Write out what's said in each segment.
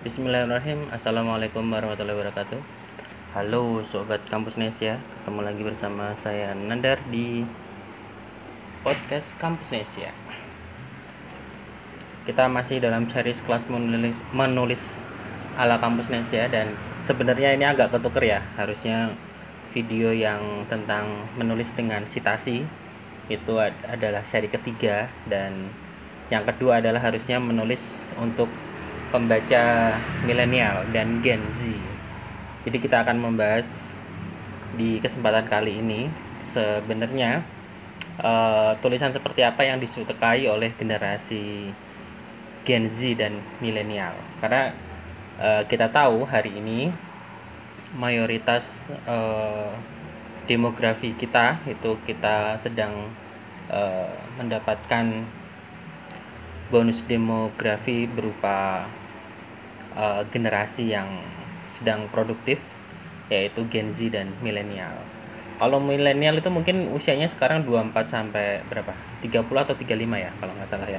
Bismillahirrahmanirrahim. Assalamualaikum warahmatullahi wabarakatuh. Halo Sobat Kampus Nesia. Ketemu lagi bersama saya Nandar di Podcast Kampus Nesia. Kita masih dalam series kelas menulis, menulis ala Kampus Nesia Dan sebenarnya ini agak ketuker ya. Harusnya video yang tentang menulis dengan citasi Itu adalah seri ketiga Dan yang kedua adalah harusnya menulis untuk pembaca milenial dan Gen Z. Jadi kita akan membahas di kesempatan kali ini sebenarnya uh, tulisan seperti apa yang disukai oleh generasi Gen Z dan milenial. Karena uh, kita tahu hari ini mayoritas uh, demografi kita itu kita sedang uh, mendapatkan bonus demografi berupa uh, generasi yang sedang produktif yaitu Gen Z dan milenial. Kalau milenial itu mungkin usianya sekarang 24 sampai berapa? 30 atau 35 ya kalau nggak salah ya.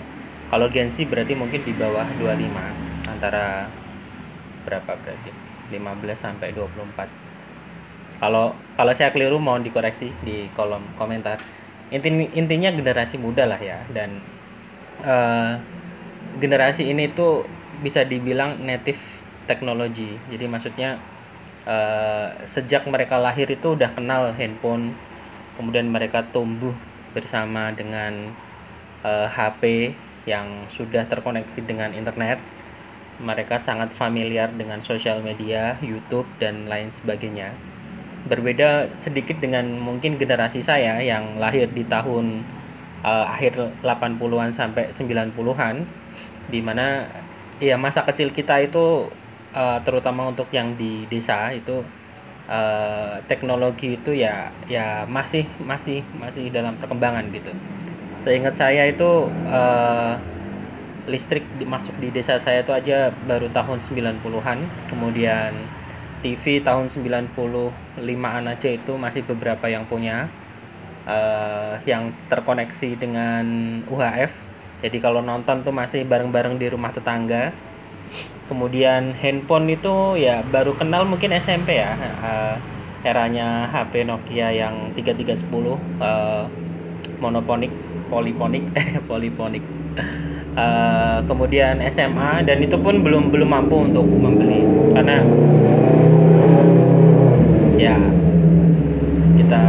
Kalau Gen Z berarti mungkin di bawah 25 antara berapa berarti? 15 sampai 24. Kalau kalau saya keliru mohon dikoreksi di kolom komentar. Inti, intinya generasi muda lah ya dan uh, generasi ini tuh bisa dibilang native teknologi jadi maksudnya uh, sejak mereka lahir itu udah kenal handphone kemudian mereka tumbuh bersama dengan uh, eh, HP yang sudah terkoneksi dengan internet mereka sangat familiar dengan sosial media, YouTube dan lain sebagainya. Berbeda sedikit dengan mungkin generasi saya yang lahir di tahun uh, akhir 80-an sampai 90-an di mana Iya masa kecil kita itu uh, terutama untuk yang di desa itu uh, teknologi itu ya ya masih masih masih dalam perkembangan gitu. Seingat saya itu uh, listrik masuk di desa saya itu aja baru tahun 90-an. Kemudian TV tahun 95-an aja itu masih beberapa yang punya uh, yang terkoneksi dengan UHF jadi kalau nonton tuh masih bareng-bareng di rumah tetangga. Kemudian handphone itu ya baru kenal mungkin SMP ya uh, eranya HP Nokia yang 3310 uh, monoponik poliponik poliponik. Uh, kemudian SMA dan itu pun belum belum mampu untuk membeli karena ya kita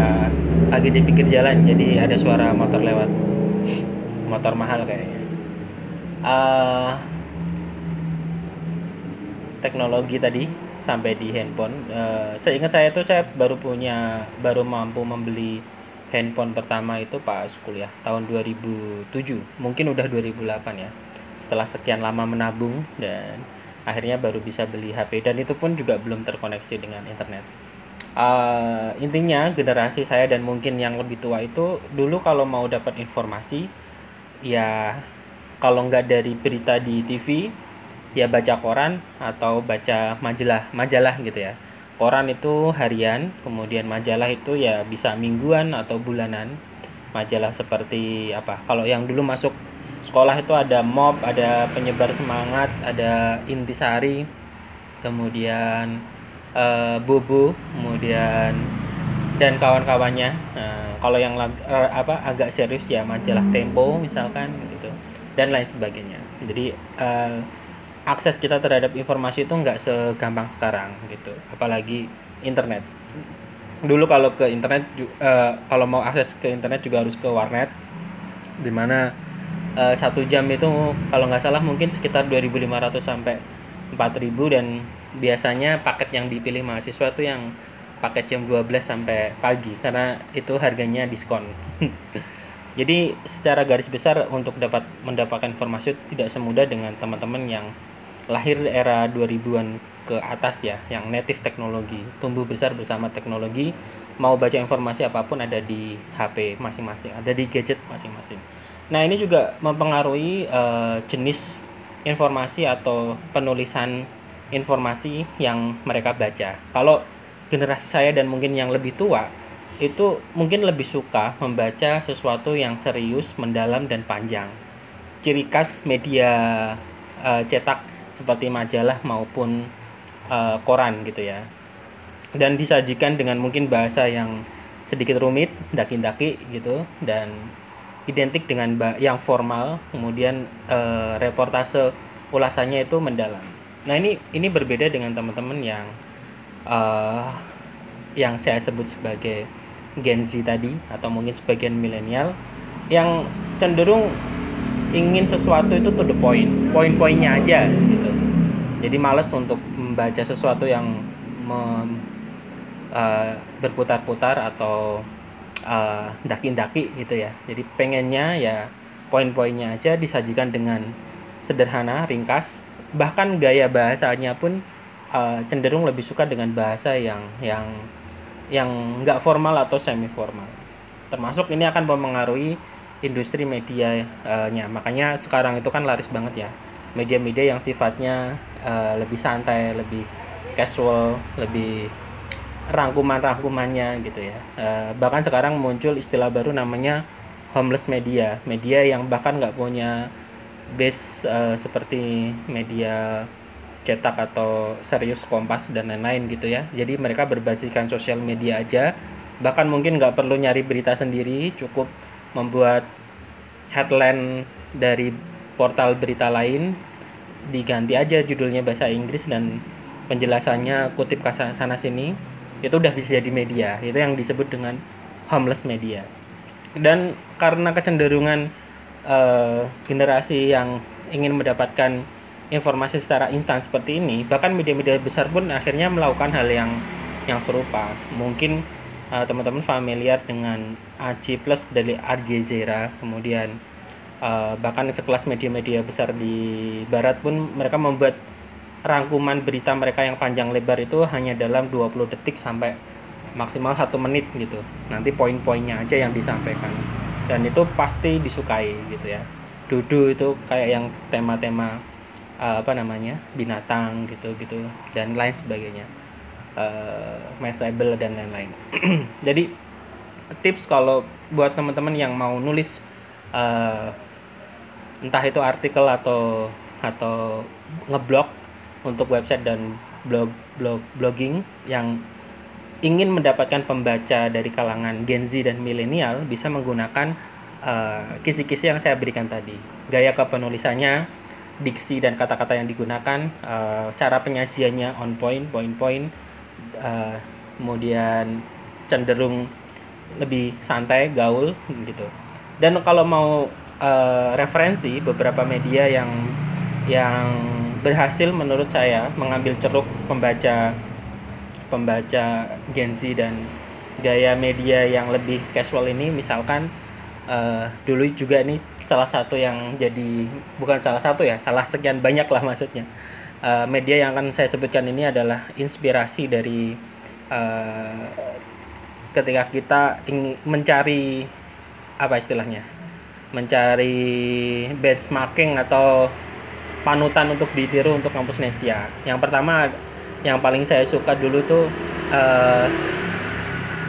lagi di pinggir jalan jadi ada suara motor lewat motor mahal kayaknya. Uh, teknologi tadi sampai di handphone. Uh, seingat saya itu saya baru punya baru mampu membeli handphone pertama itu pas kuliah tahun 2007 mungkin udah 2008 ya. Setelah sekian lama menabung dan akhirnya baru bisa beli HP dan itu pun juga belum terkoneksi dengan internet. Uh, intinya generasi saya dan mungkin yang lebih tua itu dulu kalau mau dapat informasi ya kalau nggak dari berita di TV ya baca koran atau baca majalah majalah gitu ya. Koran itu harian kemudian majalah itu ya bisa mingguan atau bulanan. Majalah seperti apa? Kalau yang dulu masuk sekolah itu ada mob ada penyebar semangat ada intisari kemudian uh, bobo kemudian dan kawan-kawannya. Nah, kalau yang uh, apa agak serius ya majalah Tempo misalkan gitu dan lain sebagainya. Jadi uh, akses kita terhadap informasi itu nggak segampang sekarang gitu apalagi internet. Dulu kalau ke internet uh, kalau mau akses ke internet juga harus ke warnet di mana uh, satu jam itu kalau nggak salah mungkin sekitar 2.500 sampai 4.000 dan biasanya paket yang dipilih mahasiswa itu yang paket jam 12 sampai pagi karena itu harganya diskon. Jadi secara garis besar untuk dapat mendapatkan informasi tidak semudah dengan teman-teman yang lahir era 2000-an ke atas ya, yang native teknologi, tumbuh besar bersama teknologi, mau baca informasi apa pun ada di HP masing-masing, ada di gadget masing-masing. Nah, ini juga mempengaruhi uh, jenis informasi atau penulisan informasi yang mereka baca. Kalau generasi saya dan mungkin yang lebih tua itu mungkin lebih suka membaca sesuatu yang serius, mendalam dan panjang. Ciri khas media uh, cetak seperti majalah maupun uh, koran gitu ya dan disajikan dengan mungkin bahasa yang sedikit rumit daki-daki gitu dan identik dengan yang formal kemudian uh, reportase ulasannya itu mendalam nah ini ini berbeda dengan teman-teman yang uh, yang saya sebut sebagai Gen Z tadi atau mungkin sebagian milenial yang cenderung ingin sesuatu itu to the point poin-poinnya aja gitu. Jadi males untuk membaca sesuatu yang mem, uh, berputar-putar atau uh, daki-daki gitu ya. Jadi pengennya ya poin-poinnya aja disajikan dengan sederhana ringkas bahkan gaya bahasanya pun uh, cenderung lebih suka dengan bahasa yang yang yang nggak formal atau semi formal termasuk ini akan mempengaruhi industri medianya uh, makanya sekarang itu kan laris banget ya. Media-media yang sifatnya uh, lebih santai lebih casual lebih rangkuman-rangkumannya gitu ya. Uh, bahkan sekarang muncul istilah baru namanya homeless media. Media yang bahkan nggak punya base uh, seperti media cetak atau serius kompas dan lain-lain gitu ya. Jadi mereka berbasiskan sosial media aja. Bahkan mungkin nggak perlu nyari berita sendiri cukup membuat headline dari portal berita lain diganti aja judulnya bahasa Inggris dan penjelasannya kutip sana sini itu udah bisa jadi media. Itu yang disebut dengan homeless media. Dan karena kecenderungan uh, generasi yang ingin mendapatkan informasi secara instan seperti ini bahkan media-media besar pun akhirnya melakukan hal yang yang serupa. Mungkin uh, teman-teman familiar dengan AJ Plus dari Al Jazeera kemudian uh, bahkan sekelas media-media besar di barat pun mereka membuat rangkuman berita mereka yang panjang lebar itu hanya dalam 20 detik sampai maksimal satu menit gitu. Nanti poin-poinnya aja yang disampaikan. Dan itu pasti disukai gitu ya. Dudu itu kayak yang tema-tema uh, apa namanya binatang gitu gitu dan lain sebagainya uh, mesable dan lain-lain. Jadi tips kalau buat teman-teman yang mau nulis uh, entah itu artikel atau atau ngeblog untuk website dan blog blog blogging yang ingin mendapatkan pembaca dari kalangan Gen Z dan milenial bisa menggunakan kisi-kisi uh, yang saya berikan tadi. Gaya kepenulisannya, diksi dan kata-kata yang digunakan, uh, cara penyajiannya on point, point-point, uh, kemudian cenderung lebih santai gaul gitu. Dan kalau mau uh, referensi beberapa media yang yang berhasil menurut saya mengambil ceruk pembaca pembaca Gen Z dan gaya media yang lebih casual ini misalkan uh, dulu juga ini salah satu yang jadi bukan salah satu ya salah sekian banyak lah maksudnya. Uh, media yang akan saya sebutkan ini adalah inspirasi dari uh, ketika kita ingin mencari apa istilahnya? Mencari benchmarking atau panutan untuk ditiru untuk kampus Nesia yang pertama yang paling saya suka dulu tuh uh,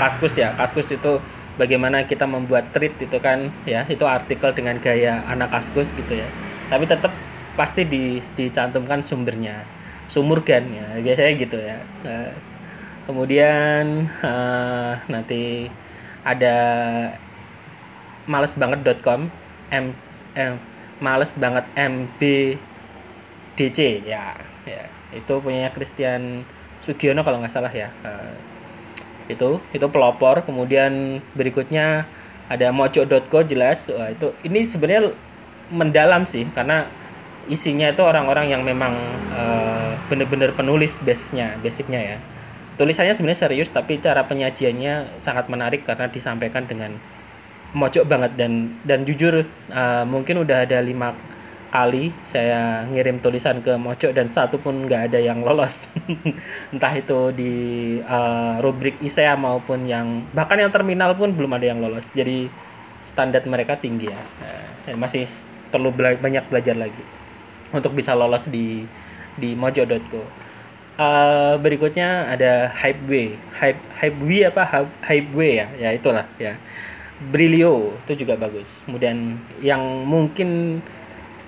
kaskus ya. Kaskus itu bagaimana kita membuat treat itu kan ya itu artikel dengan gaya anak kaskus gitu ya. Tapi tetap pasti di, dicantumkan sumbernya sumur kan ya biasanya gitu ya. Uh, kemudian uh, nanti ada malesbanget.com m, m males banget mbdc ya ya. Itu punya Christian Sugiono kalau nggak salah ya itu itu pelopor. Kemudian berikutnya ada mojo.co jelas. Wah, itu ini sebenarnya mendalam sih karena isinya itu orang-orang yang memang uh, benar-benar penulis base-nya, basicnya ya. Tulisannya sebenarnya serius tapi cara penyajiannya sangat menarik karena disampaikan dengan mojok banget. Dan dan jujur uh, mungkin udah ada lima kali saya ngirim tulisan ke mojok dan satu pun nggak ada yang lolos entah itu di uh, rubrik ISEA maupun yang bahkan yang terminal pun belum ada yang lolos jadi standar mereka tinggi ya uh, masih perlu bela banyak belajar lagi untuk bisa lolos di di mojo.co. Uh, eh, berikutnya ada Hypeway. Hype Hypeway apa Hypeway ya? Ya itulah ya. Brilio itu juga bagus. Kemudian yang mungkin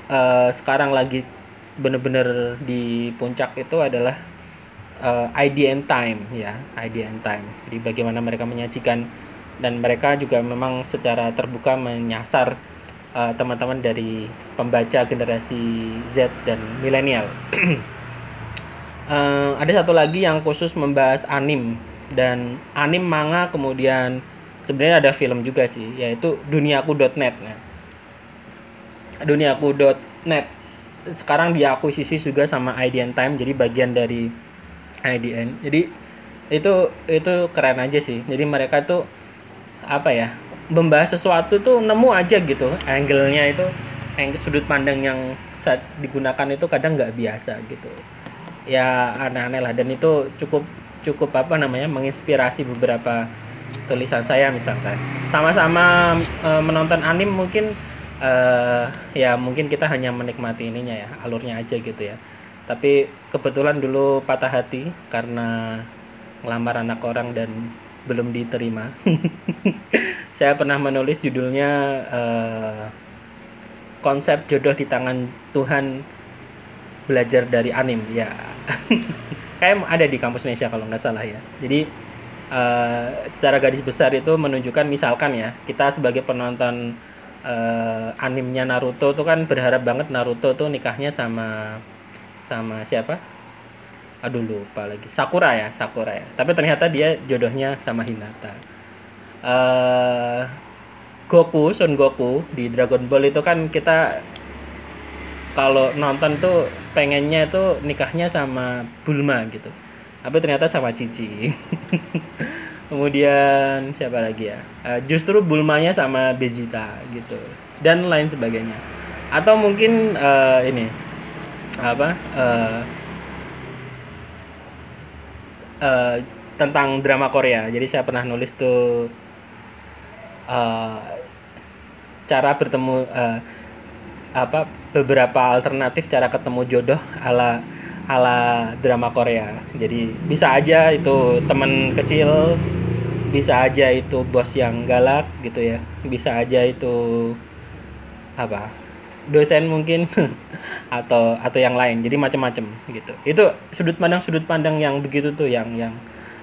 uh, sekarang lagi bener-bener di puncak itu adalah uh, ID and time ya ID and time. Jadi bagaimana mereka menyajikan dan mereka juga memang secara terbuka menyasar uh, teman-teman dari pembaca generasi Z dan milenial. Uh, ada satu lagi yang khusus membahas anim dan anim manga kemudian sebenarnya ada film juga sih yaitu duniaku.net nah, duniaku.net sekarang diakuisisi juga sama IDN Time jadi bagian dari IDN. Jadi itu itu keren aja sih. Jadi mereka tuh apa ya membahas sesuatu tuh nemu aja gitu. Angle-nya itu angle sudut pandang yang saat digunakan itu kadang nggak biasa gitu. Ya aneh-aneh lah. Dan itu cukup cukup apa namanya menginspirasi beberapa tulisan saya misalkan. Sama-sama e, menonton anim mungkin uh, ya mungkin kita hanya menikmati ininya ya alurnya aja gitu ya. Tapi kebetulan dulu patah hati karena ngelamar anak orang dan belum diterima. Saya pernah menulis judulnya uh, konsep jodoh di tangan Tuhan belajar dari anim ya. Kayak ada di kampus Indonesia kalau nggak salah ya. Jadi uh, secara garis besar itu menunjukkan misalkan ya kita sebagai penonton uh, animnya Naruto tuh kan berharap banget Naruto tuh nikahnya sama sama siapa? Aduh lupa lagi. Sakura ya, Sakura ya. Tapi ternyata dia jodohnya sama Hinata. Uh, Goku, Son Goku di Dragon Ball itu kan kita kalau nonton tuh pengennya tuh nikahnya sama Bulma gitu. Tapi ternyata sama Cici. kemudian siapa lagi ya? Uh, justru Bulmanya sama Bezita gitu. Dan lain sebagainya. Atau mungkin uh, ini apa uh, uh, tentang drama Korea. Jadi saya pernah nulis tuh uh, cara bertemu uh, apa beberapa alternatif cara ketemu jodoh ala ala drama Korea. Jadi bisa aja itu teman kecil, bisa aja itu bos yang galak gitu ya. Bisa aja itu apa? dosen mungkin atau atau yang lain. Jadi macam-macam gitu. Itu sudut pandang sudut pandang yang begitu tuh yang yang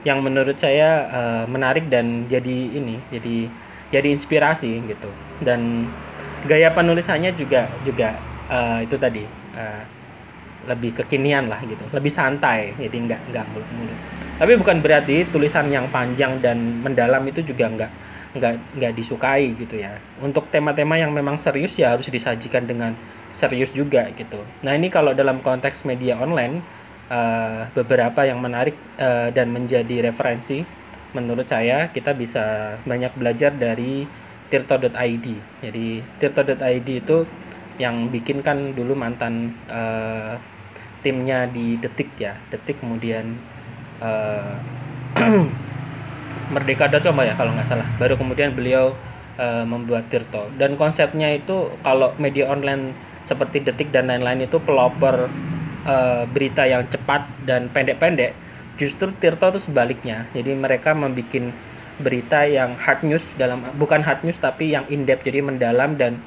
yang menurut saya uh, menarik dan jadi ini, jadi jadi inspirasi gitu. Dan gaya penulisannya juga juga uh, itu tadi uh, lebih kekinian lah gitu. Lebih santai jadi nggak nggak mulut-mulut tapi bukan berarti tulisan yang panjang dan mendalam itu juga nggak nggak nggak disukai gitu ya. Untuk tema-tema yang memang serius ya harus disajikan dengan serius juga gitu. Nah ini kalau dalam konteks media online uh, beberapa yang menarik uh, dan menjadi referensi menurut saya kita bisa banyak belajar dari tirto.id jadi tirto.id itu yang bikin kan dulu mantan uh, timnya di detik ya. Detik kemudian uh, Merdeka.com ya kalau nggak salah. Baru kemudian beliau uh, membuat Tirto. Dan konsepnya itu kalau media online seperti detik dan lain-lain itu pelopor uh, berita yang cepat dan pendek-pendek justru Tirto itu sebaliknya. Jadi mereka membuat berita yang hard news dalam bukan hard news tapi yang in depth jadi mendalam dan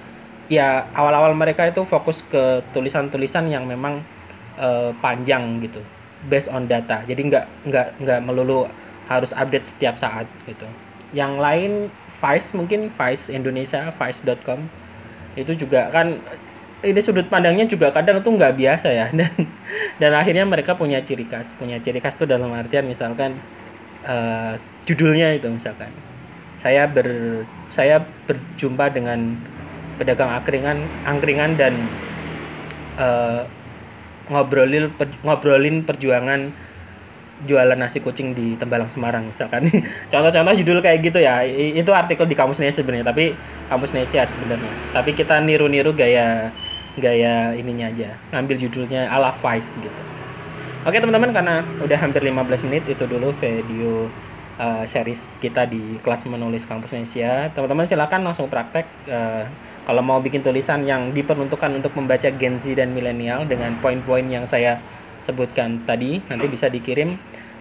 ya awal-awal mereka itu fokus ke tulisan-tulisan yang memang uh, panjang gitu based on data. Jadi nggak nggak nggak melulu harus update setiap saat gitu. Yang lain Vice mungkin Vice Indonesia Vice.com itu juga kan ini sudut pandangnya juga kadang tuh nggak biasa ya. Dan dan akhirnya mereka punya ciri khas punya ciri khas tuh dalam artian misalkan uh, judulnya itu misalkan. Saya ber saya berjumpa dengan pedagang angkringan angkringan dan uh, ngobrolin per, ngobrolin perjuangan jualan nasi kucing di Tembalang Semarang misalkan. Contoh-contoh judul kayak gitu ya. Itu artikel di kamus Indonesia sebenarnya tapi kamus Indonesia sebenarnya. Tapi kita niru-niru gaya gaya ininya aja ngambil judulnya ala Vice gitu. Oke teman-teman karena udah hampir 15 menit itu dulu video uh, series kita di kelas menulis kampus Indonesia teman-teman silakan langsung praktek uh, kalau mau bikin tulisan yang diperuntukkan untuk membaca Gen Z dan milenial dengan poin-poin yang saya sebutkan tadi, nanti bisa dikirim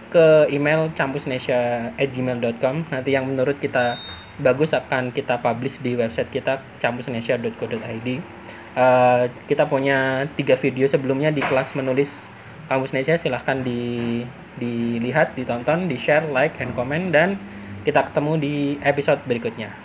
ke email campusnesia@gmail.com. Nanti yang menurut kita bagus akan kita publish di website kita campusnesia.co.id. uh, kita punya tiga video sebelumnya di kelas menulis kampus Indonesia silahkan di dilihat ditonton di share like and comment dan kita ketemu di episode berikutnya